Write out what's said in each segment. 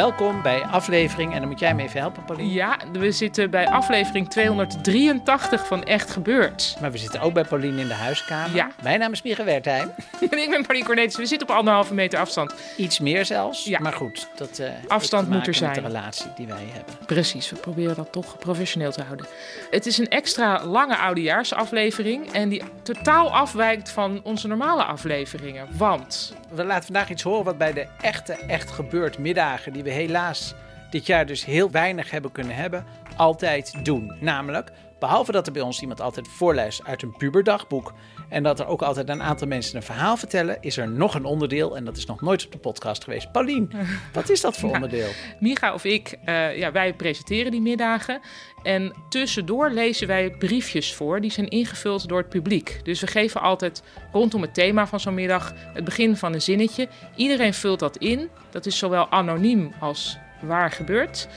Welkom bij aflevering, en dan moet jij me even helpen, Pauline. Ja, we zitten bij aflevering 283 van Echt Gebeurd. Maar we zitten ook bij Pauline in de huiskamer. Ja. Mijn naam is Mieke Wertheim. En ik ben Pauline Cornelis. We zitten op anderhalve meter afstand. Iets meer zelfs. Ja. Maar goed, dat heeft Afstand moet er zijn. de relatie die wij hebben. Precies, we proberen dat toch professioneel te houden. Het is een extra lange oudejaarsaflevering en die totaal afwijkt van onze normale afleveringen. Want We laten vandaag iets horen wat bij de echte, echt gebeurd middagen, die we helaas dit jaar dus heel weinig hebben kunnen hebben, altijd doen. Namelijk, behalve dat er bij ons iemand altijd voorleest uit een puberdagboek en dat er ook altijd een aantal mensen een verhaal vertellen, is er nog een onderdeel en dat is nog nooit op de podcast geweest. Paulien, wat is dat voor onderdeel? Micha of ik, eh, ja, wij presenteren die middagen. En tussendoor lezen wij briefjes voor. Die zijn ingevuld door het publiek. Dus we geven altijd rondom het thema van zo'n middag het begin van een zinnetje. Iedereen vult dat in. Dat is zowel anoniem als waar gebeurt.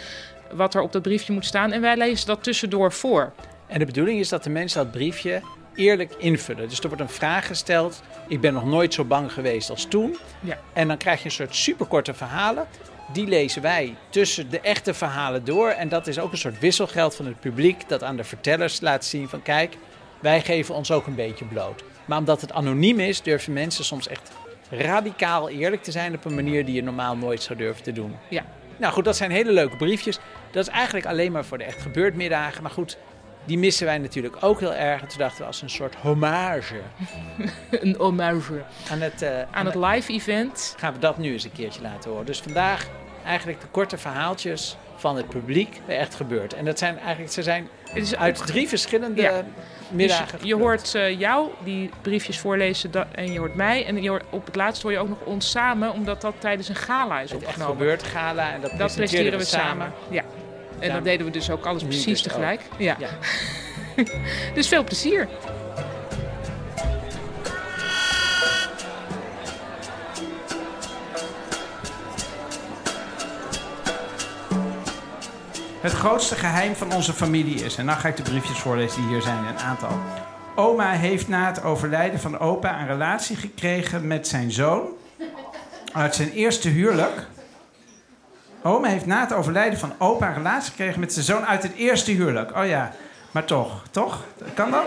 Wat er op dat briefje moet staan. En wij lezen dat tussendoor voor. En de bedoeling is dat de mensen dat briefje eerlijk invullen. Dus er wordt een vraag gesteld. Ik ben nog nooit zo bang geweest als toen. Ja. En dan krijg je een soort superkorte verhalen. Die lezen wij tussen de echte verhalen door. En dat is ook een soort wisselgeld van het publiek. Dat aan de vertellers laat zien van kijk, wij geven ons ook een beetje bloot. Maar omdat het anoniem is, durven mensen soms echt radicaal eerlijk te zijn. Op een manier die je normaal nooit zou durven te doen. Ja. Nou goed, dat zijn hele leuke briefjes. Dat is eigenlijk alleen maar voor de echt gebeurd middagen. Maar goed, die missen wij natuurlijk ook heel erg. En toen dachten we als een soort hommage Een hommage. aan het, eh, Aan het live event. gaan we dat nu eens een keertje laten horen. Dus vandaag eigenlijk de korte verhaaltjes van het publiek bij echt gebeurd. En dat zijn eigenlijk, ze zijn Het is uit drie verschillende Ja. middagen. Dus je hoort eh, jou die briefjes voorlezen en je hoort mij. En je hoort, op het laatst hoor je ook nog ons samen, omdat dat tijdens een gala is het echt opgenomen. gebeurd gala en dat, Dat presenteren presteren we samen. Ja. En dat deden we dus ook alles precies dus tegelijk. Ja. Ja. Dus veel plezier. Het grootste geheim van onze familie is, en dan ga ik de briefjes voorlezen die hier zijn, een aantal. Oma heeft na het overlijden van opa een relatie gekregen met zijn zoon uit zijn eerste huwelijk. Oma heeft na het overlijden van opa een relatie gekregen met zijn zoon uit het eerste huwelijk. Oh ja, maar toch, toch? Kan dat?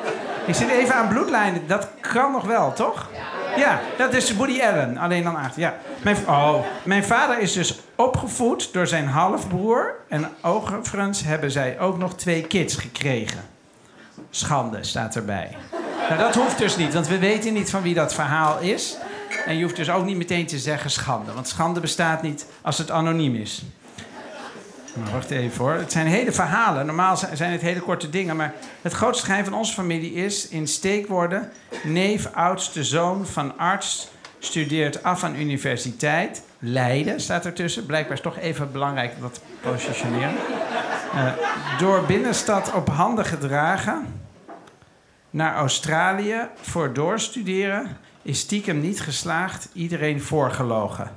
Ik zit even aan bloedlijnen. Dat kan nog wel, toch? Ja, dat is Woody Allen. Alleen dan achter. Ja. Mijn, oh, mijn vader is dus opgevoed door zijn halfbroer. En overigens hebben zij ook nog twee kids gekregen. Schande staat erbij. Nou, dat hoeft dus niet, want we weten niet van wie dat verhaal is. En je hoeft dus ook niet meteen te zeggen schande. Want schande bestaat niet als het anoniem is. Nou, wacht even hoor. Het zijn hele verhalen. Normaal zijn het hele korte dingen. Maar het grootste geheim van onze familie is in steekwoorden... neef oudste zoon van arts studeert af aan universiteit. Leiden staat ertussen. Blijkbaar is toch even belangrijk dat te positioneren. Eh, door binnenstad op handen gedragen... naar Australië voor doorstuderen... is stiekem niet geslaagd, iedereen voorgelogen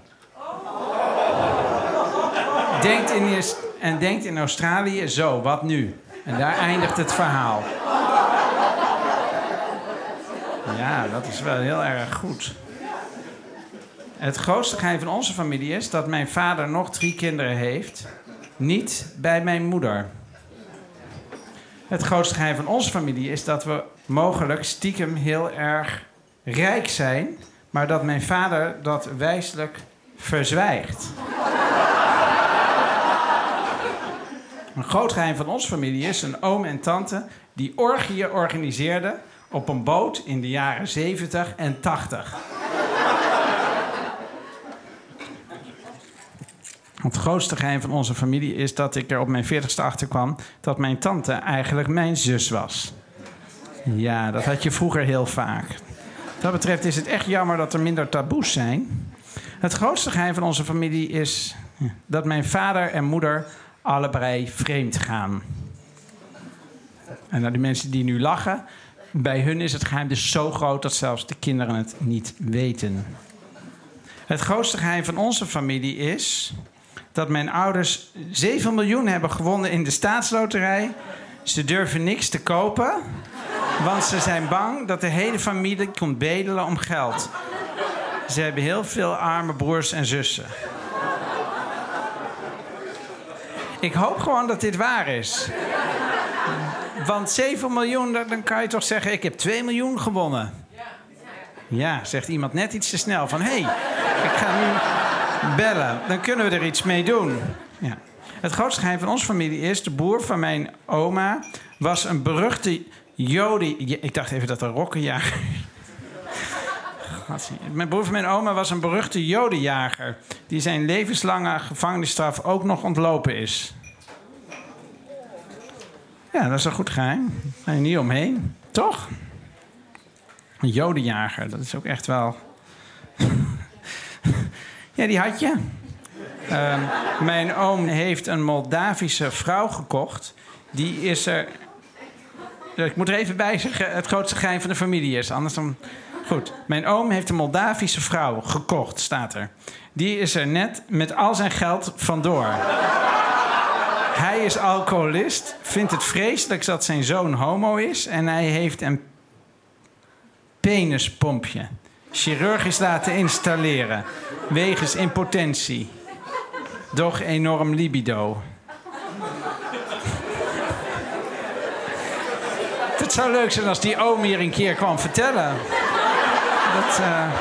denkt in, en denkt in Australië, zo, wat nu? En daar eindigt het verhaal. Ja, dat is wel heel erg goed. Het grootste geheim van onze familie is dat mijn vader nog drie kinderen heeft. Niet bij mijn moeder. Het grootste geheim van onze familie is dat we mogelijk stiekem heel erg rijk zijn, maar dat mijn vader dat wijselijk verzwijgt. een groot geheim van onze familie is een oom en tante die orgieën organiseerden op een boot in de jaren 70 en 80. Het grootste geheim van onze familie is dat ik er op mijn 40ste achter kwam dat mijn tante eigenlijk mijn zus was. Ja, dat had je vroeger heel vaak. Dat betreft is het echt jammer dat er minder taboes zijn. Het grootste geheim van onze familie is dat mijn vader en moeder allebei vreemd gaan. En naar die mensen die nu lachen, bij hun is het geheim dus zo groot dat zelfs de kinderen het niet weten. Het grootste geheim van onze familie is dat mijn ouders 7 miljoen hebben gewonnen in de staatsloterij. Ze durven niks te kopen, want ze zijn bang dat de hele familie komt bedelen om geld. Ze hebben heel veel arme broers en zussen. Ik hoop gewoon dat dit waar is. Want 7 miljoen, dan kan je toch zeggen: ik heb 2 miljoen gewonnen. Ja, zegt iemand net iets te snel van: hé, hey, ik ga nu bellen. Dan kunnen we er iets mee doen. Ja. Het grootste geheim van onze familie is: de boer van mijn oma was een beruchte Jodi. Ik dacht even dat een rokkenjager. Mijn broer van mijn oma was een beruchte jodenjager... die zijn levenslange gevangenisstraf ook nog ontlopen is. Ja, dat is een goed geheim. Ga je niet omheen. Toch? Een jodenjager, dat is ook echt wel... ja, die had je. Uh, mijn oom heeft een Moldavische vrouw gekocht. Die is er... Ik moet er even bij zeggen, het grootste geheim van de familie is. Anders dan... Goed. Mijn oom heeft een Moldavische vrouw gekocht, staat er. Die is er net met al zijn geld vandoor. hij is alcoholist, vindt het vreselijk dat zijn zoon homo is... en hij heeft een penispompje chirurgisch laten installeren... wegens impotentie. Doch enorm libido. Het zou leuk zijn als die oom hier een keer kwam vertellen. Dat, uh...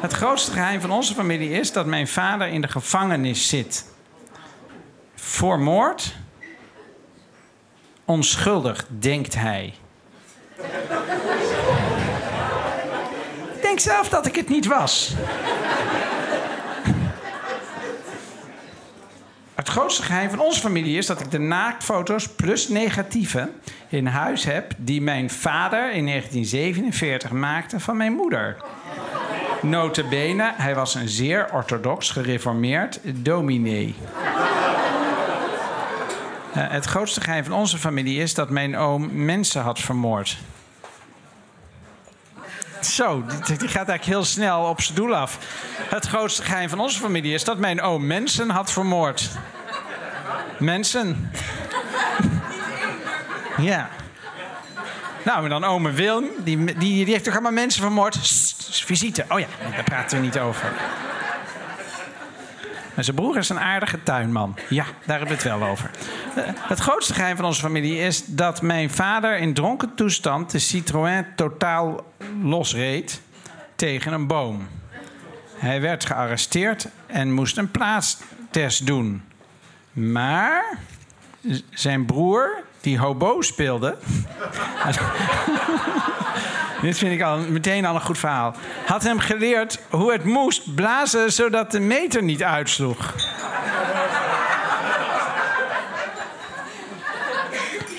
Het grootste geheim van onze familie is dat mijn vader in de gevangenis zit. Voor moord. Onschuldig, denkt hij. Ik denk zelf dat ik het niet was. Het grootste geheim van onze familie is dat ik de naaktfoto's plus negatieve in huis heb die mijn vader in 1947 maakte van mijn moeder. Notabene, hij was een zeer orthodox gereformeerd dominee. Uh, het grootste geheim van onze familie is dat mijn oom mensen had vermoord. Zo, die, gaat eigenlijk heel snel op zijn doel af. Het grootste geheim van onze familie is dat mijn oom mensen had vermoord. Mensen. ja. Nou, en dan ome Wilm, die, die, die heeft toch allemaal mensen vermoord? Visite. Oh ja, daar praten we niet over. Maar zijn broer is een aardige tuinman. Ja, daar hebben we het wel over. Eh, het grootste geheim van onze familie is dat mijn vader in dronken toestand de Citroën totaal losreed tegen een boom. Hij werd gearresteerd en moest een plaatstest doen. Maar zijn broer, die hobo speelde. Dit vind ik al meteen al een goed verhaal. Had hem geleerd hoe het moest blazen zodat de meter niet uitsloeg.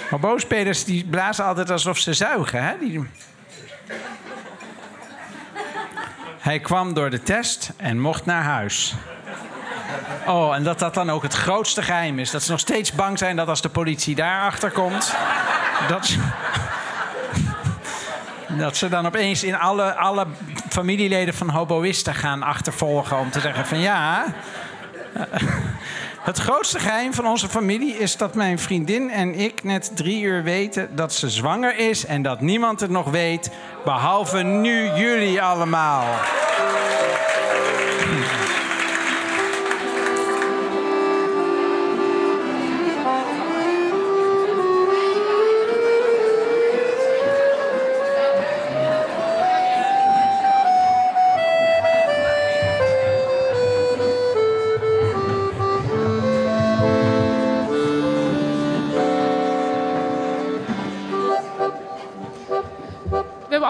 Hobo-spelers die blazen altijd alsof ze zuigen. Hè? Die... Hij kwam door de test en mocht naar huis. Oh, en dat dat dan ook het grootste geheim is. Dat ze nog steeds bang zijn dat als de politie daarachter komt... dat ze, dat ze dan opeens in alle, alle familieleden van hoboïsten gaan achtervolgen... om te zeggen van ja... Het grootste geheim van onze familie is dat mijn vriendin en ik net drie uur weten dat ze zwanger is en dat niemand het nog weet, behalve nu jullie allemaal.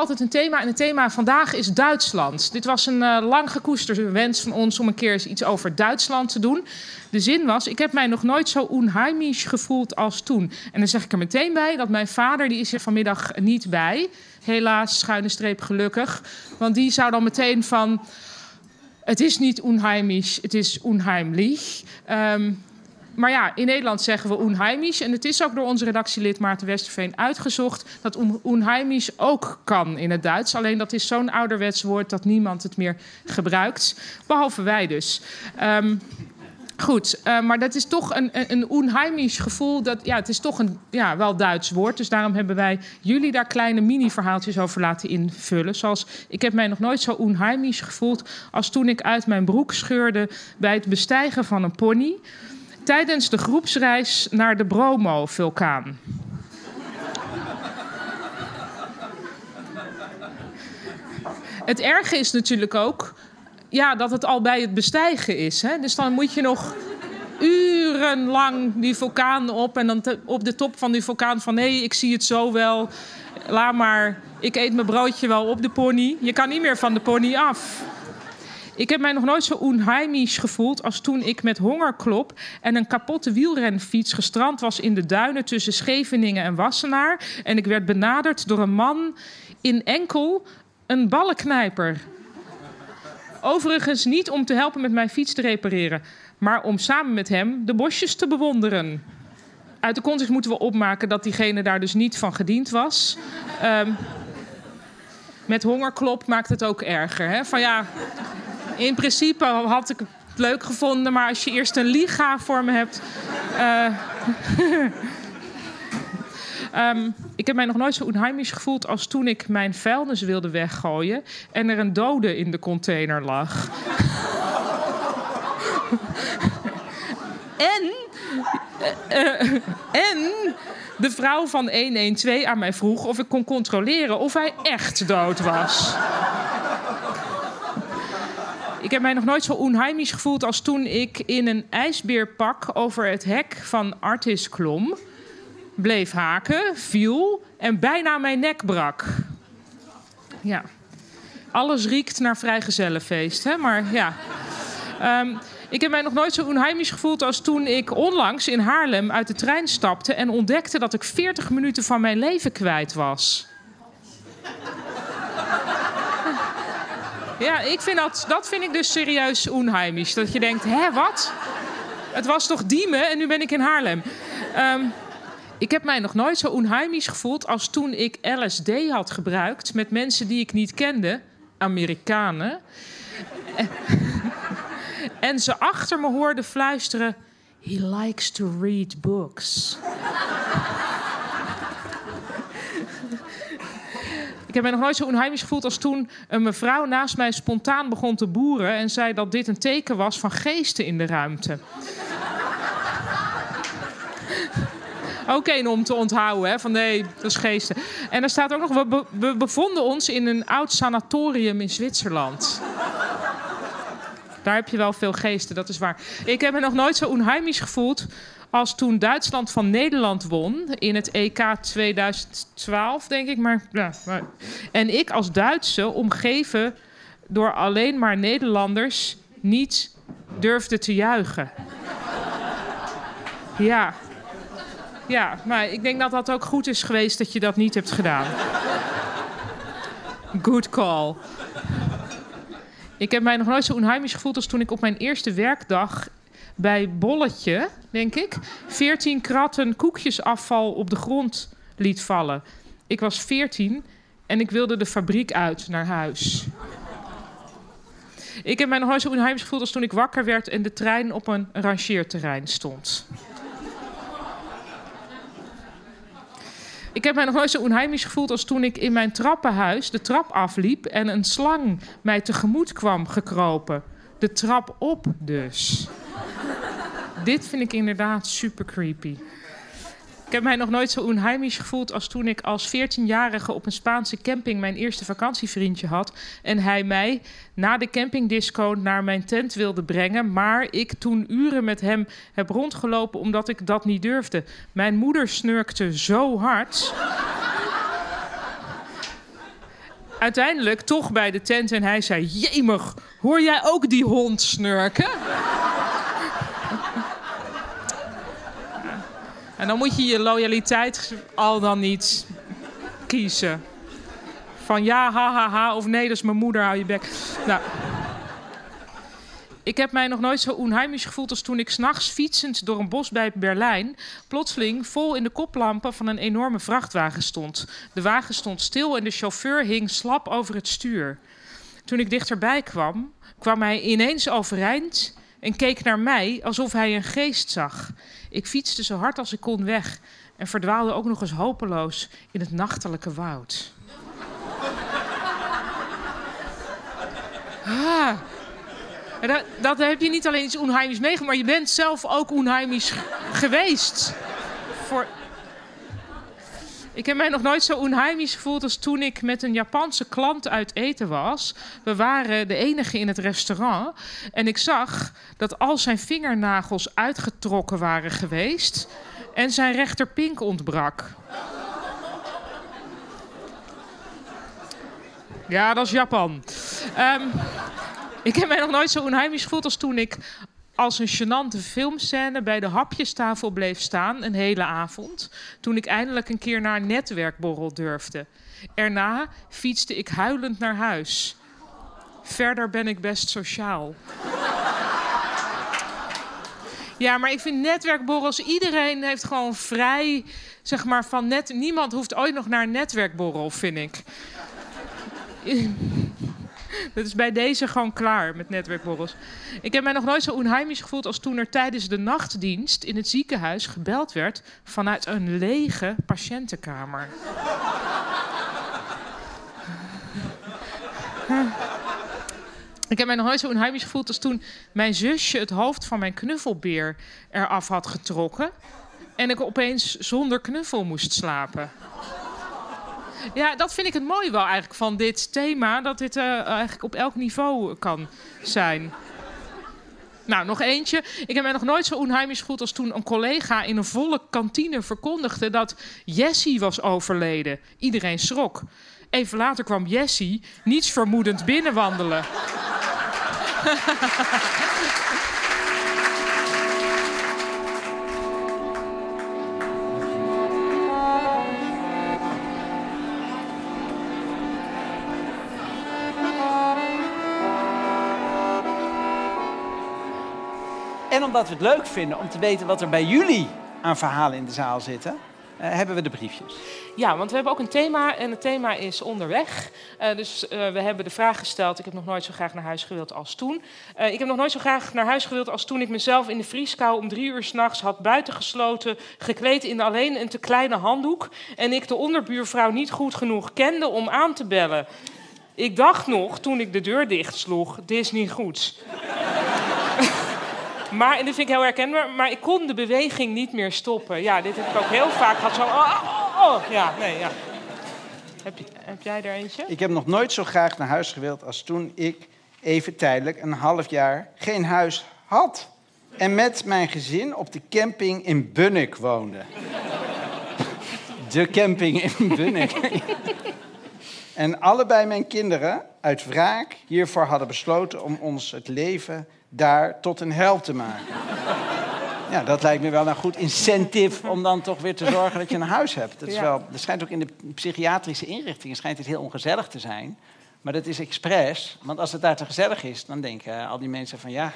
Altijd een thema. En het thema vandaag is Duitsland. Dit was een uh, lang gekoesterde wens van ons om een keer iets over Duitsland te doen. De zin was, ik heb mij nog nooit zo onheimisch gevoeld als toen. En dan zeg ik er meteen bij dat mijn vader, die is er vanmiddag niet bij. Helaas, schuine streep gelukkig. Want die zou dan meteen van... Het is niet onheimisch, het is onheimlich. Um, maar ja, in Nederland zeggen we onheimisch. En het is ook door onze redactielid Maarten Westerveen uitgezocht... dat onheimisch ook kan in het Duits. Alleen dat is zo'n ouderwets woord dat niemand het meer gebruikt. Behalve wij dus. Um, Goed, uh, maar dat is toch een, een, een onheimisch gevoel. Dat, ja, het is toch een ja, wel Duits woord. Dus daarom hebben wij jullie daar kleine mini-verhaaltjes over laten invullen. Zoals, ik heb mij nog nooit zo onheimisch gevoeld... als toen ik uit mijn broek scheurde bij het bestijgen van een pony tijdens de groepsreis naar de Bromo-vulkaan. Het erge is natuurlijk ook ja, dat het al bij het bestijgen is. Hè? Dus dan moet je nog urenlang die vulkaan op en dan op de top van die vulkaan van nee, ik zie het zo wel. Laat maar, ik eet mijn broodje wel op de pony. Je kan niet meer van de pony af. Ik heb mij nog nooit zo onheimisch gevoeld als toen ik met hongerklop en een kapotte wielrenfiets gestrand was in de duinen tussen Scheveningen en Wassenaar. En ik werd benaderd door een man in enkel een ballenknijper. Overigens niet om te helpen met mijn fiets te repareren, maar om samen met hem de bosjes te bewonderen. Uit de context moeten we opmaken dat diegene daar dus niet van gediend was. Um, met hongerklop maakt het ook erger. Hè? Van ja, in principe had ik het leuk gevonden, maar als je eerst een liga voor me hebt. Uh, um, ik heb mij nog nooit zo onheimisch gevoeld als toen ik mijn vuilnis wilde weggooien en er een dode in de container lag. en. Uh, uh, en de vrouw van 112 aan mij vroeg of ik kon controleren of hij echt dood was. Ik heb mij nog nooit zo onheimisch gevoeld als toen ik in een ijsbeerpak over het hek van Artis klom, bleef haken, viel en bijna mijn nek brak. Ja. Alles riekt naar vrijgezellenfeest, hè? Maar ja. Um, ik heb mij nog nooit zo onheimisch gevoeld als toen ik onlangs in Haarlem uit de trein stapte en ontdekte dat ik 40 minuten van mijn leven kwijt was. Ja, ik vind dat, dat vind ik dus serieus onheimisch. Dat je denkt, hè, wat? Het was toch Diemen en nu ben ik in Haarlem. Um, ik heb mij nog nooit zo onheimisch gevoeld als toen ik LSD had gebruikt met mensen die ik niet kende, Amerikanen. en ze achter me hoorden fluisteren: He likes to read books. Ik heb mij nog nooit zo onheimisch gevoeld als toen een mevrouw naast mij spontaan begon te boeren en zei dat dit een teken was van geesten in de ruimte. Ook één om te onthouden, hè, van nee, dat is geesten. En er staat ook nog, we, we bevonden ons in een oud sanatorium in Zwitserland. Daar heb je wel veel geesten, dat is waar. Ik heb me nog nooit zo onheimisch gevoeld als toen Duitsland van Nederland won in het EK 2012, denk ik. Maar, ja. En ik als Duitse, omgeven door alleen maar Nederlanders, niet durfde te juichen. Ja. Ja, maar ik denk dat dat ook goed is geweest dat je dat niet hebt gedaan. Good call. Ik heb mij nog nooit zo onheimisch gevoeld als toen ik op mijn eerste werkdag bij Bolletje, denk ik, 14 kratten koekjesafval op de grond liet vallen. Ik was 14 en ik wilde de fabriek uit naar huis. Ik heb mij nog nooit zo onheimisch gevoeld als toen ik wakker werd en de trein op een rangeerterrein stond. Ik heb mij nog nooit zo onheimisch gevoeld als toen ik in mijn trappenhuis de trap afliep en een slang mij tegemoet kwam gekropen. De trap op dus. Dit vind ik inderdaad super creepy. Ik heb mij nog nooit zo onheimisch gevoeld als toen ik als 14-jarige op een Spaanse camping mijn eerste vakantievriendje had. En hij mij na de campingdisco naar mijn tent wilde brengen. Maar ik toen uren met hem heb rondgelopen omdat ik dat niet durfde. Mijn moeder snurkte zo hard. uiteindelijk toch bij de tent en hij zei: Jemig, hoor jij ook die hond snurken? En dan moet je je loyaliteit al dan niet kiezen. Van ja, ha, ha, ha, of nee, dat is mijn moeder, hou je bek. Nou. Ik heb mij nog nooit zo onheimisch gevoeld als toen ik s'nachts fietsend door een bos bij Berlijn plotseling vol in de koplampen van een enorme vrachtwagen stond. De wagen stond stil en de chauffeur hing slap over het stuur. Toen ik dichterbij kwam, kwam hij ineens overeind en keek naar mij alsof hij een geest zag. Ik fietste zo hard als ik kon weg en verdwaalde ook nog eens hopeloos in het nachtelijke woud. Ah. Dat, dat heb je niet alleen iets onheimisch meegemaakt, maar je bent zelf ook onheimisch geweest. Voor... Ik heb mij nog nooit zo onheimisch gevoeld als toen ik met een Japanse klant uit eten was. We waren de enige in het restaurant. En ik zag dat al zijn vingernagels uitgetrokken waren geweest. En zijn rechterpink ontbrak. Ja, dat is Japan. Ehm, ik heb mij nog nooit zo onheimisch gevoeld als toen ik als een gênante filmscène bij de hapjestafel bleef staan een hele avond. Toen ik eindelijk een keer naar een netwerkborrel durfde. Erna fietste ik huilend naar huis. Verder ben ik best sociaal. Ja, maar ik vind netwerkborrels, iedereen heeft gewoon vrij, zeg maar, van net. Niemand hoeft ooit nog naar een netwerkborrel, vind ik. Dat is bij deze gewoon klaar met netwerkborrels. Ik heb mij nog nooit zo onheimisch gevoeld als toen er tijdens de nachtdienst in het ziekenhuis gebeld werd vanuit een lege patiëntenkamer. Ik heb mij nog nooit zo onheimisch gevoeld als toen mijn zusje het hoofd van mijn knuffelbeer eraf had getrokken. En ik opeens zonder knuffel moest slapen. Ja, dat vind ik het mooie wel eigenlijk van dit thema. Dat dit eh, eigenlijk op elk niveau kan zijn. Nou, nog eentje. Ik heb mij nog nooit zo onheimisch gevoeld als toen een collega in een volle kantine verkondigde dat Jessie was overleden. Iedereen schrok. Even later kwam Jessie niets vermoedend binnenwandelen. En omdat we het leuk vinden om te weten wat er bij jullie aan verhalen in de zaal zitten, eh, hebben we de briefjes. Ja, want we hebben ook een thema en het thema is onderweg. Eh, dus eh, we hebben de vraag gesteld: ik heb nog nooit zo graag naar huis gewild als toen. Ik heb nog nooit zo graag naar huis gewild als toen ik mezelf in de vrieskou om drie uur s'nachts had buitengesloten, gekleed in alleen een te kleine handdoek. En ik de onderbuurvrouw niet goed genoeg kende om aan te bellen. Ik dacht nog toen ik de deur dichtsloeg: dit is niet goed. Maar, en dit vind ik heel herkenbaar, maar ik kon de beweging niet meer stoppen. Ja, dit heb ik ook heel vaak gehad. Zo, oh, oh, oh. Ja, nee, ja. Heb, heb jij er eentje? Ik heb nog nooit zo graag naar huis gewild als toen ik even tijdelijk een half jaar geen huis had. En met mijn gezin op de camping in Bunnik woonde. De camping in Bunnik. En allebei mijn kinderen uit wraak hiervoor hadden besloten om ons het leven daar tot een hel te maken. Ja, dat lijkt me wel een goed incentive om dan toch weer te zorgen dat je een huis hebt. Dat is wel, er schijnt ook in de psychiatrische inrichtingen schijnt het heel ongezellig te zijn. Maar dat is expres. Want als het daar te gezellig is, dan denken al die mensen van ja,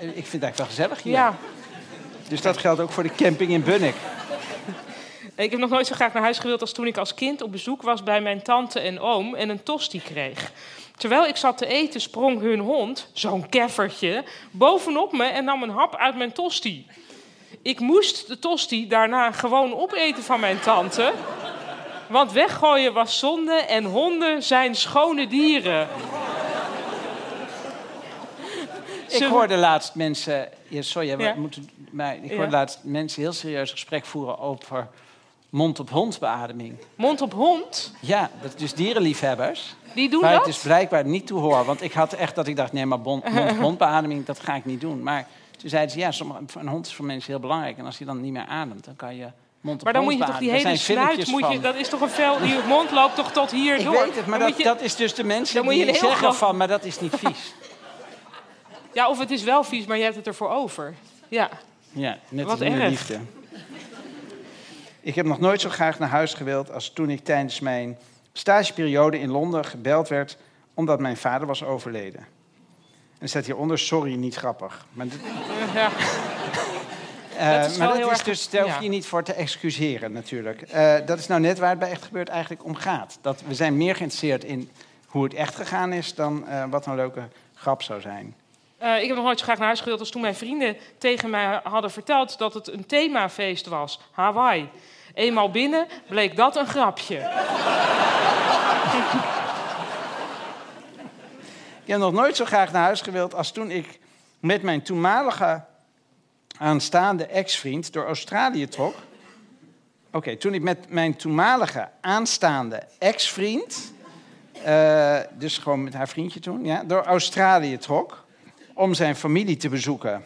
ik vind het eigenlijk wel gezellig hier. Ja. Dus dat geldt ook voor de camping in Bunnik. Ik heb nog nooit zo graag naar huis gewild als toen ik als kind op bezoek was bij mijn tante en oom en een tosti kreeg. Terwijl ik zat te eten, sprong hun hond, zo'n keffertje, bovenop me en nam een hap uit mijn tosti. Ik moest de tosti daarna gewoon opeten van mijn tante. Want weggooien was zonde en honden zijn schone dieren. Ik hoorde laatst mensen. Ja, sorry, we Ja. moeten, maar ik Ja. hoorde laatst mensen heel serieus gesprek voeren over mond-op-hond beademing. Mond op hond, Ja, dat dus dierenliefhebbers. die doen dat? het is blijkbaar niet toe hoor. Want ik had echt dat ik dacht, nee, maar bon- mond-op-hond beademing, dat ga ik niet doen. Maar toen zeiden ze, ja, een hond is voor mensen heel belangrijk. En als hij dan niet meer ademt, dan kan je Maar dan moet je toch die hele filmpjes moet je, dat is toch een vel, die mond loopt toch tot hier Ik door. weet het, maar dat, je- dat is dus de mensen je die zeggen van... maar dat is niet vies. Ja, of het is wel vies, maar je hebt het ervoor over. Ja. Ja, net Wat als in de liefde. Ik heb nog nooit zo graag naar huis gewild als toen ik tijdens mijn stageperiode in Londen gebeld werd omdat mijn vader was overleden. En er staat hieronder, sorry, niet grappig. Maar, dit- ja. eh, Dat is maar wel dat heel is erg- dus, daar hoef ja. je niet voor te excuseren natuurlijk. Eh, dat is nou net waar het bij Echt Gebeurd eigenlijk om gaat. Dat we zijn meer geïnteresseerd in hoe het echt gegaan is dan eh, wat een leuke grap zou zijn. Ik heb nog nooit zo graag naar huis gewild als toen mijn vrienden tegen mij hadden verteld dat het een themafeest was. Hawaii. Eenmaal binnen bleek dat een grapje. Ik heb nog nooit zo graag naar huis gewild als toen ik met mijn toenmalige aanstaande ex-vriend door Australië trok. Oké, toen ik met mijn toenmalige aanstaande ex-vriend, eh, dus gewoon met haar vriendje toen, ja, door Australië trok om zijn familie te bezoeken.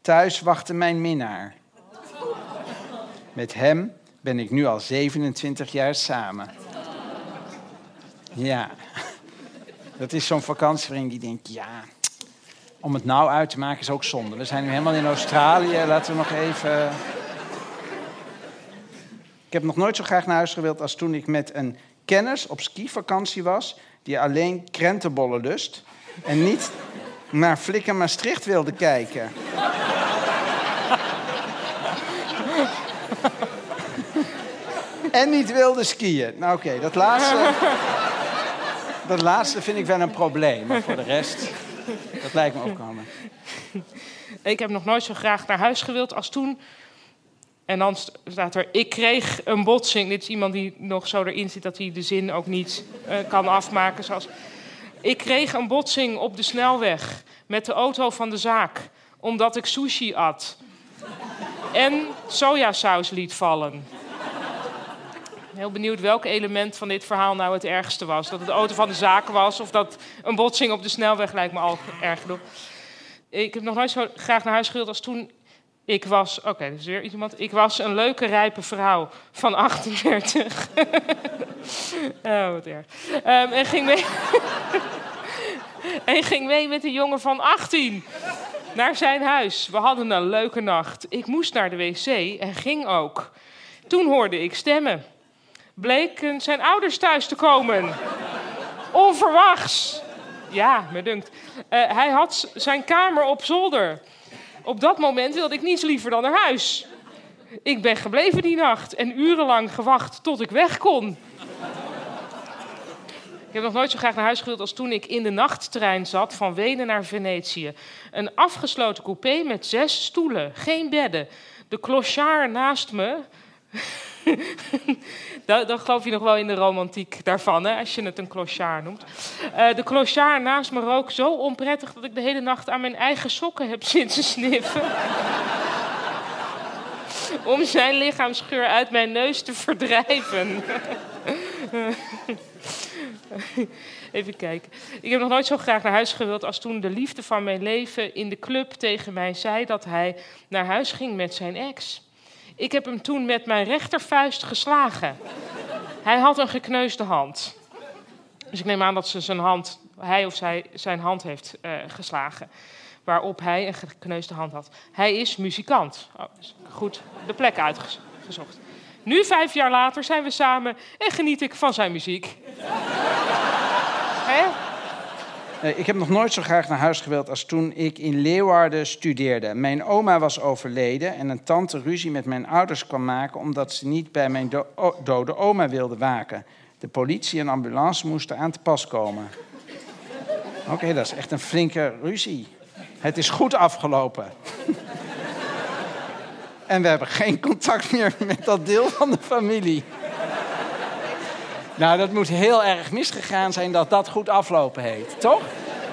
Thuis wachtte mijn minnaar. Met hem ben ik nu al 27 jaar samen. Ja. Dat is zo'n vakantievriend die denkt, ja, om het nou uit te maken is ook zonde. We zijn nu helemaal in Australië, laten we nog even... Ik heb nog nooit zo graag naar huis gewild als toen ik met een kennis op skivakantie was... die alleen krentenbollen lust en niet naar Flikker Maastricht wilde kijken. en niet wilde skiën. Nou oké, dat laatste... Dat laatste vind ik wel een probleem, maar voor de rest, dat lijkt me opkomen. Ik heb nog nooit zo graag naar huis gewild als toen. En dan st- staat er, ik kreeg een botsing. Dit is iemand die nog zo erin zit dat hij de zin ook niet eh, kan afmaken. Zoals, ik kreeg een botsing op de snelweg met de auto van de zaak. Omdat ik sushi at. En sojasaus liet vallen. Heel benieuwd welk element van dit verhaal nou het ergste was. Dat het auto van de zaak was of dat een botsing op de snelweg lijkt me al erg genoeg. Ik heb nog nooit zo graag naar huis gewild als toen ik was... Oké, er is weer iemand. Ik was een leuke, rijpe vrouw van 38. oh, wat erg. Ehm, en, ging mee... en ging mee met een jongen van 18 naar zijn huis. We hadden een leuke nacht. Ik moest naar de wc en ging ook. Toen hoorde ik stemmen. Bleken zijn ouders thuis te komen. Onverwachts. Ja, me dunkt. Eh, hij had zijn kamer op zolder. Op dat moment wilde ik niets liever dan naar huis. Ik ben gebleven die nacht en urenlang gewacht tot ik weg kon. Ik heb nog nooit zo graag naar huis gewild als toen ik in de nachttrein zat van Wenen naar Venetië. Een afgesloten coupé met zes stoelen, geen bedden. De clochard naast me. dan, geloof je nog wel in de romantiek daarvan, hè, als je het een clochard noemt. Eh, de clochard naast me rook zo onprettig dat ik de hele nacht aan mijn eigen sokken heb zitten sniffen. Om zijn lichaamsgeur uit mijn neus te verdrijven. Even kijken. Ik heb nog nooit zo graag naar huis gewild als toen de liefde van mijn leven in de club tegen mij zei dat hij naar huis ging met zijn ex. Ik heb hem toen met mijn rechtervuist geslagen. Hij had een gekneusde hand. Dus ik neem aan dat ze zijn hand, hij of zij zijn hand heeft eh, geslagen. Waarop hij een gekneusde hand had. Hij is muzikant. Oh, dus goed de plek uitgezocht. Nu, vijf jaar later, zijn we samen en geniet ik van zijn muziek. Hè? Eh, Ik heb nog nooit zo graag naar huis gewild als toen ik in Leeuwarden studeerde. Mijn oma was overleden en een tante ruzie met mijn ouders kwam maken omdat ze niet bij mijn dode oma wilde waken. De politie en ambulance moesten aan te pas komen. Oké, dat is echt een flinke ruzie. Het is goed afgelopen. en we hebben geen contact meer met dat deel van de familie. Nou, dat moet heel erg misgegaan zijn dat dat goed aflopen heet, toch?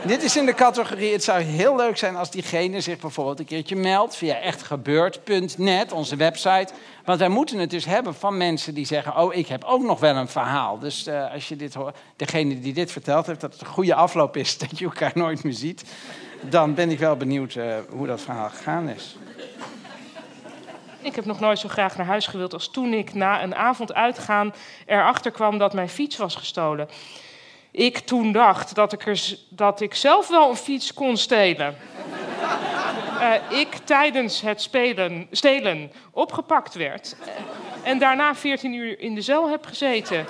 Dit is in de categorie, het zou heel leuk zijn als diegene zich bijvoorbeeld een keertje meldt via echtgebeurd.net, onze website. Want wij moeten het dus hebben van mensen die zeggen, oh, ik heb ook nog wel een verhaal. Dus eh, als je dit hoort, degene die dit verteld heeft, dat het een goede afloop is, dat je elkaar nooit meer ziet, dan ben ik wel benieuwd eh, hoe dat verhaal gegaan is. Ik heb nog nooit zo graag naar huis gewild als toen ik na een avond uitgaan erachter kwam dat mijn fiets was gestolen. Ik toen dacht dat ik, dat ik zelf wel een fiets kon stelen. Eh, ik tijdens het spelen, stelen opgepakt werd. eh, en daarna 14 uur in de cel heb gezeten.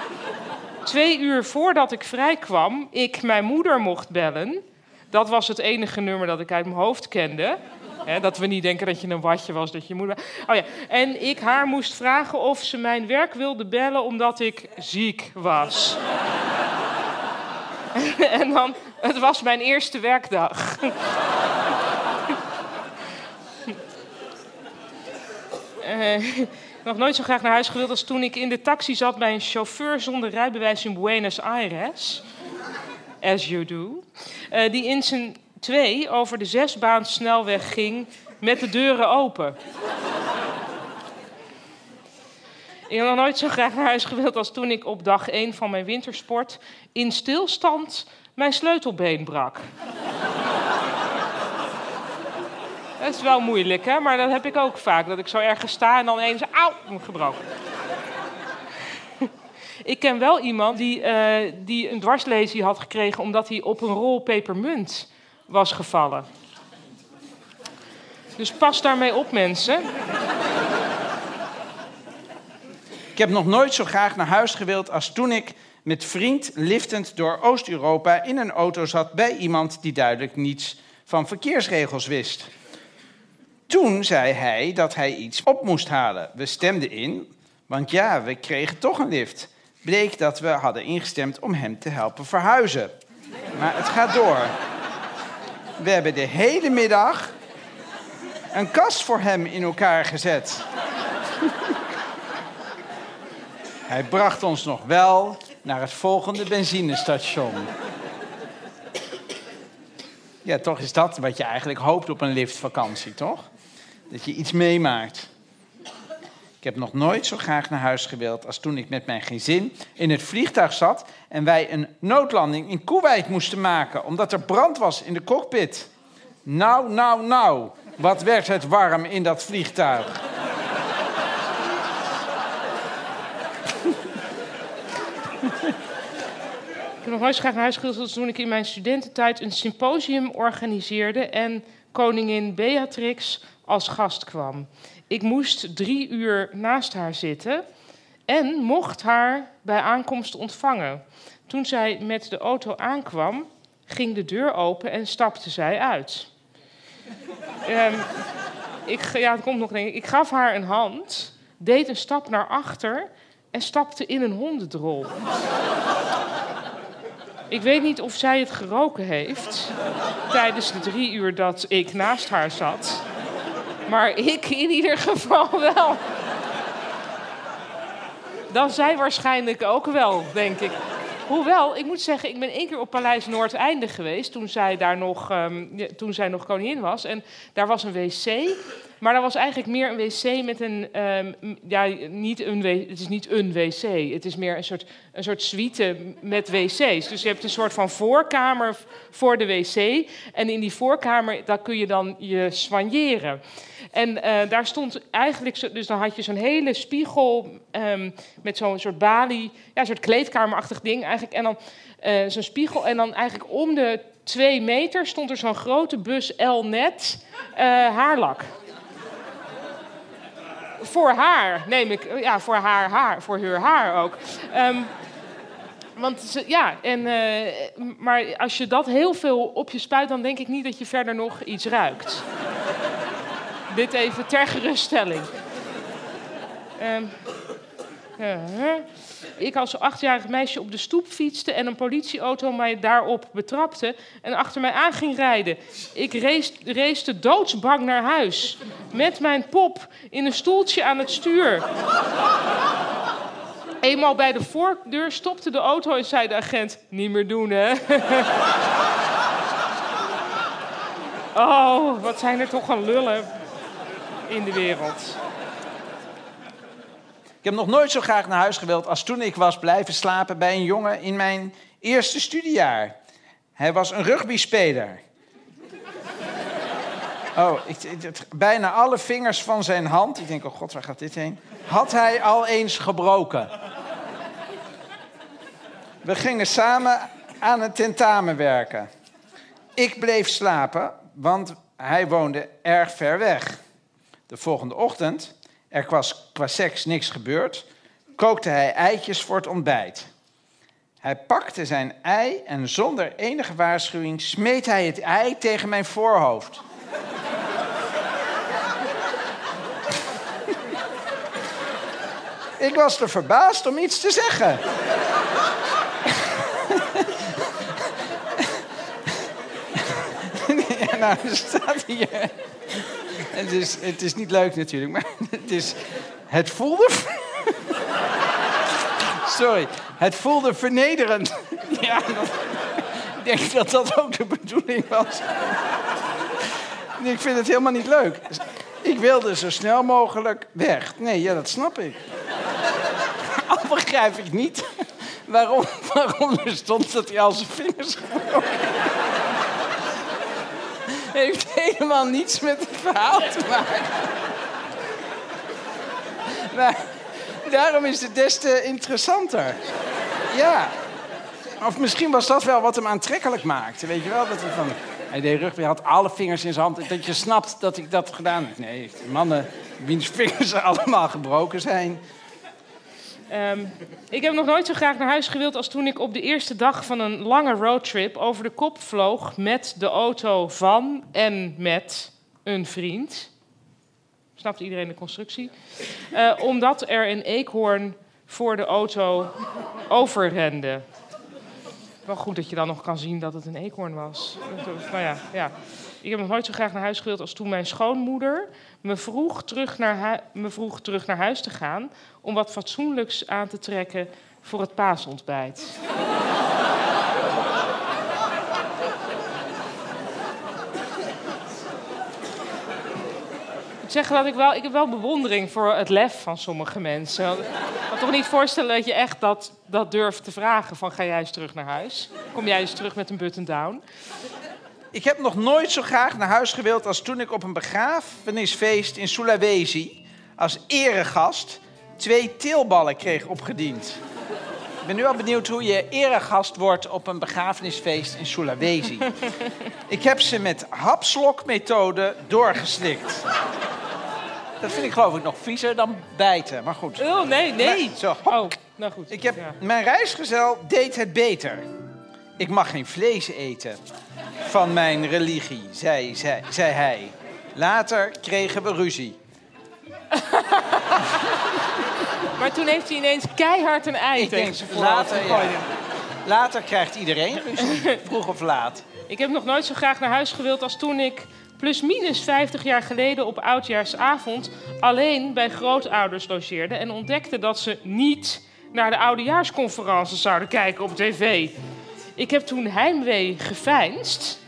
Twee uur voordat ik vrijkwam, ik mijn moeder mocht bellen. Dat was het enige nummer dat ik uit mijn hoofd kende. Dat we niet denken dat je een watje was, dat je moeder... Oh ja. En ik haar moest vragen of ze mijn werk wilde bellen omdat ik ziek was. en dan, het was mijn eerste werkdag. Eh, nog nooit zo graag naar huis gewild als toen ik in de taxi zat bij een chauffeur zonder rijbewijs in Buenos Aires. As you do. Eh, die in zijn twee over de zesbaan snelweg ging met de deuren open. Ik heb nog nooit zo graag naar huis gewild als toen ik op dag 1 van mijn wintersport in stilstand mijn sleutelbeen brak. Dat is wel moeilijk, hè? maar dat heb ik ook vaak. Dat ik zo ergens sta en dan eens, auw, gebroken. ik ken wel iemand die, eh, die een dwarslesie had gekregen... omdat hij op een rol pepermunt was gevallen. Dus pas daarmee op, mensen. Ik heb nog nooit zo graag naar huis gewild als toen ik met vriend liftend door Oost-Europa in een auto zat bij iemand die duidelijk niets van verkeersregels wist. Toen zei hij dat hij iets op moest halen. We stemden in, want ja, we kregen toch een lift. Bleek dat we hadden ingestemd om hem te helpen verhuizen. Maar het gaat door. We hebben de hele middag een kast voor hem in elkaar gezet. Hij bracht ons nog wel naar het volgende benzinestation. Ja, toch is dat wat je eigenlijk hoopt op een liftvakantie, toch? Dat je iets meemaakt. Ik heb nog nooit zo graag naar huis gewild als toen ik met mijn gezin in het vliegtuig zat en wij een noodlanding in Kuwait moesten maken omdat er brand was in de cockpit. Nou, nou, nou, wat werd het warm in dat vliegtuig. Ik heb nog nooit graag naar huis gewild als toen ik in mijn studententijd een symposium organiseerde en koningin Beatrix als gast kwam. Ik moest drie uur naast haar zitten en mocht haar bij aankomst ontvangen. Toen zij met de auto aankwam, ging de deur open en stapte zij uit. Ehm, ik, ja, het komt nog. Ik gaf haar een hand, deed een stap naar achter en stapte in een hondendrol. Ik weet niet of zij het geroken heeft tijdens de drie uur dat ik naast haar zat. Maar ik in ieder geval wel. Dan zij waarschijnlijk ook wel, denk ik. Hoewel, ik moet zeggen, ik ben één keer op Paleis Noordeinde geweest... toen zij daar nog, ja, toen zij nog koningin was. En daar was een wc... Maar dat was eigenlijk meer een wc met een. ehm, ja, niet een wc, het is niet een wc. Het is meer een soort, een soort suite met wc's. Dus je hebt een soort van voorkamer voor de wc. En in die voorkamer daar kun je dan je soigneren. En eh, daar stond eigenlijk. Dus dan had je zo'n hele spiegel ehm, met zo'n soort balie. Ja, een soort kleedkamerachtig ding eigenlijk. En dan eh, zo'n spiegel. En dan eigenlijk om de twee meter stond er zo'n grote bus L-net eh, haarlak voor haar, neem ik. Ja, voor haar haar, voor haar haar ook. Ehm, want ja, en, eh, maar als je dat heel veel op je spuit, dan denk ik niet dat je verder nog iets ruikt. Dit even ter geruststelling. Hè. Ik als achtjarig meisje op de stoep fietste en een politieauto mij daarop betrapte en achter mij aan ging rijden. Ik race, race doodsbang naar huis met mijn pop in een stoeltje aan het stuur. Eenmaal bij de voordeur stopte de auto en zei de agent: Niet meer doen, hè? oh, wat zijn er toch een lullen in de wereld. Ik heb nog nooit zo graag naar huis gewild als toen ik was blijven slapen bij een jongen in mijn eerste studiejaar. Hij was een rugbyspeler. Oh, bijna alle vingers van zijn hand, ik denk, oh god, waar gaat dit heen? Had hij al eens gebroken. We gingen samen aan het tentamen werken. Ik bleef slapen, want hij woonde erg ver weg. De volgende ochtend, er was qua seks niks gebeurd, kookte hij eitjes voor het ontbijt. Hij pakte zijn ei en zonder enige waarschuwing smeet hij het ei tegen mijn voorhoofd. Ik was te verbaasd om iets te zeggen. ja, nou, staat hier. Het is, het is niet leuk natuurlijk, maar het is. Het voelde. Sorry, het voelde vernederend. Ja, dat, ik denk dat dat ook de bedoeling was. Ik vind het helemaal niet leuk. Ik wilde zo snel mogelijk weg. Nee, ja, dat snap ik. Al begrijp ik niet waarom, waarom er stond dat hij al zijn vingers heeft helemaal niets met het verhaal te maken. Maar daarom is het des te interessanter. Ja. Of misschien was dat wel wat hem aantrekkelijk maakte. Weet je wel? Dat hij van. Hij deed rugby, had alle vingers in zijn hand. Dat je snapt dat ik dat gedaan heb. Nee, mannen wiens vingers allemaal gebroken zijn. Ehm, ik heb nog nooit zo graag naar huis gewild als toen ik op de eerste dag van een lange roadtrip over de kop vloog met de auto van en met een vriend. Snapt iedereen de constructie? Eh, omdat er een eekhoorn voor de auto overrende. Wel goed dat je dan nog kan zien dat het een eekhoorn was. Nou ja, ja. Ik heb nog nooit zo graag naar huis gewild als toen mijn schoonmoeder me vroeg, terug naar me vroeg terug naar huis te gaan om wat fatsoenlijks aan te trekken voor het paasontbijt. Zeggen dat ik wel, ik heb wel bewondering voor het lef van sommige mensen. Ik kan toch niet voorstellen dat je echt dat, dat durft te vragen van ga jij eens terug naar huis? Kom jij eens terug met een button-down? Ik heb nog nooit zo graag naar huis gewild als toen ik op een begrafenisfeest in Sulawesi als eregast twee teelballen kreeg opgediend. Ik ben nu al benieuwd hoe je eregast wordt op een begrafenisfeest in Sulawesi. Ik heb ze met hapslokmethode doorgeslikt. Dat vind ik geloof ik nog viezer dan bijten, maar goed. Oh, nee, nee. Zo. Oh, nou goed. Ik heb, Ja. Mijn reisgezel deed het beter. Ik mag geen vlees eten van mijn religie, zei, zei, zei hij. Later kregen we ruzie. Maar toen heeft hij ineens keihard een ei Ik tegen denk, voorhoofd later, ja. later krijgt iedereen ruzie, vroeg of laat. Ik heb nog nooit zo graag naar huis gewild als toen ik plus minus 50 jaar geleden op oudjaarsavond alleen bij grootouders logeerde en ontdekte dat ze niet naar de oudejaarsconferences zouden kijken op tv. Ik heb toen heimwee geveinsd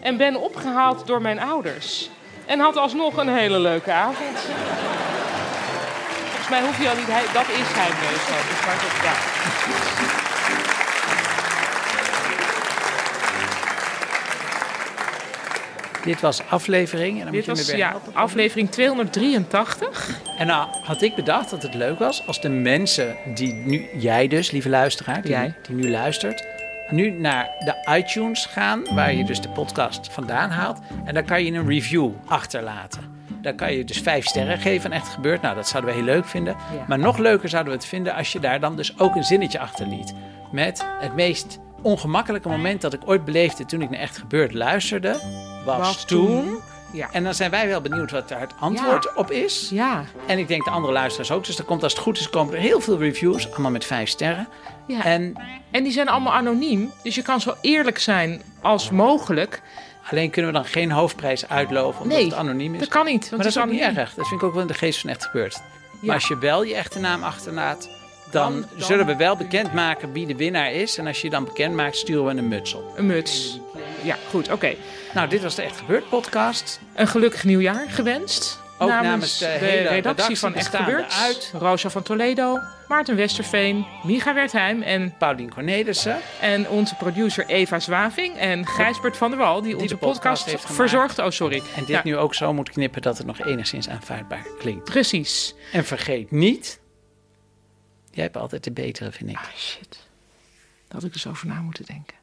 en ben opgehaald door mijn ouders. En had alsnog een hele leuke avond. Volgens mij hoef je al niet... Dat is heimwee zo. Dus maar dat, ja. Dit was aflevering. En dan Dit moet je was ja, aflevering 283. En nou had ik bedacht dat het leuk was als de mensen die nu, jij dus, lieve luisteraar, die, Jij. die nu luistert, nu naar de iTunes gaan, waar je dus de podcast vandaan haalt. En daar kan je een review achterlaten. Daar kan je dus vijf sterren geven en echt gebeurt. Nou, dat zouden we heel leuk vinden. Ja. Maar nog leuker zouden we het vinden als je daar dan dus ook een zinnetje achterliet. Met het meest ongemakkelijke moment dat ik ooit beleefde toen ik naar Echt Gebeurd luisterde, was, Was toen. toen. Ja. En dan zijn wij wel benieuwd wat daar het antwoord op is. Ja. En ik denk de andere luisteraars ook. Dus er komt als het goed is, komen er heel veel reviews. Allemaal met vijf sterren. ja. En En die zijn allemaal anoniem. Dus je kan zo eerlijk zijn als mogelijk. Alleen kunnen we dan geen hoofdprijs uitloven omdat Nee, het anoniem is. Dat kan niet. Want maar dat is ook niet erg. Dat vind ik ook wel in de geest van echt gebeurd. Ja. Maar als je wel je echte naam achterlaat, dan, Dan- dan- zullen we wel bekendmaken wie de winnaar is. En als je je dan bekend maakt, sturen we een muts op. Een muts. Ja, goed. Oké. Nou, dit was de Echt Gebeurd podcast. Een gelukkig nieuwjaar gewenst. Ook namens, namens de de, hele redactie, van Echt Gebeurd. uit- Rosa van Toledo, Maarten Westerveen, Micha Wertheim en, Paulien Cornelissen. en onze producer Eva Zwaving en Gijsbert van der Wal, die, onze de podcast podcast, verzorgt. Oh, sorry. En dit Ja, nu ook zo moet knippen dat het nog enigszins aanvaardbaar klinkt. Precies. En vergeet niet, jij hebt altijd de betere, vind ik. Ah, shit. Daar had ik dus over na moeten denken.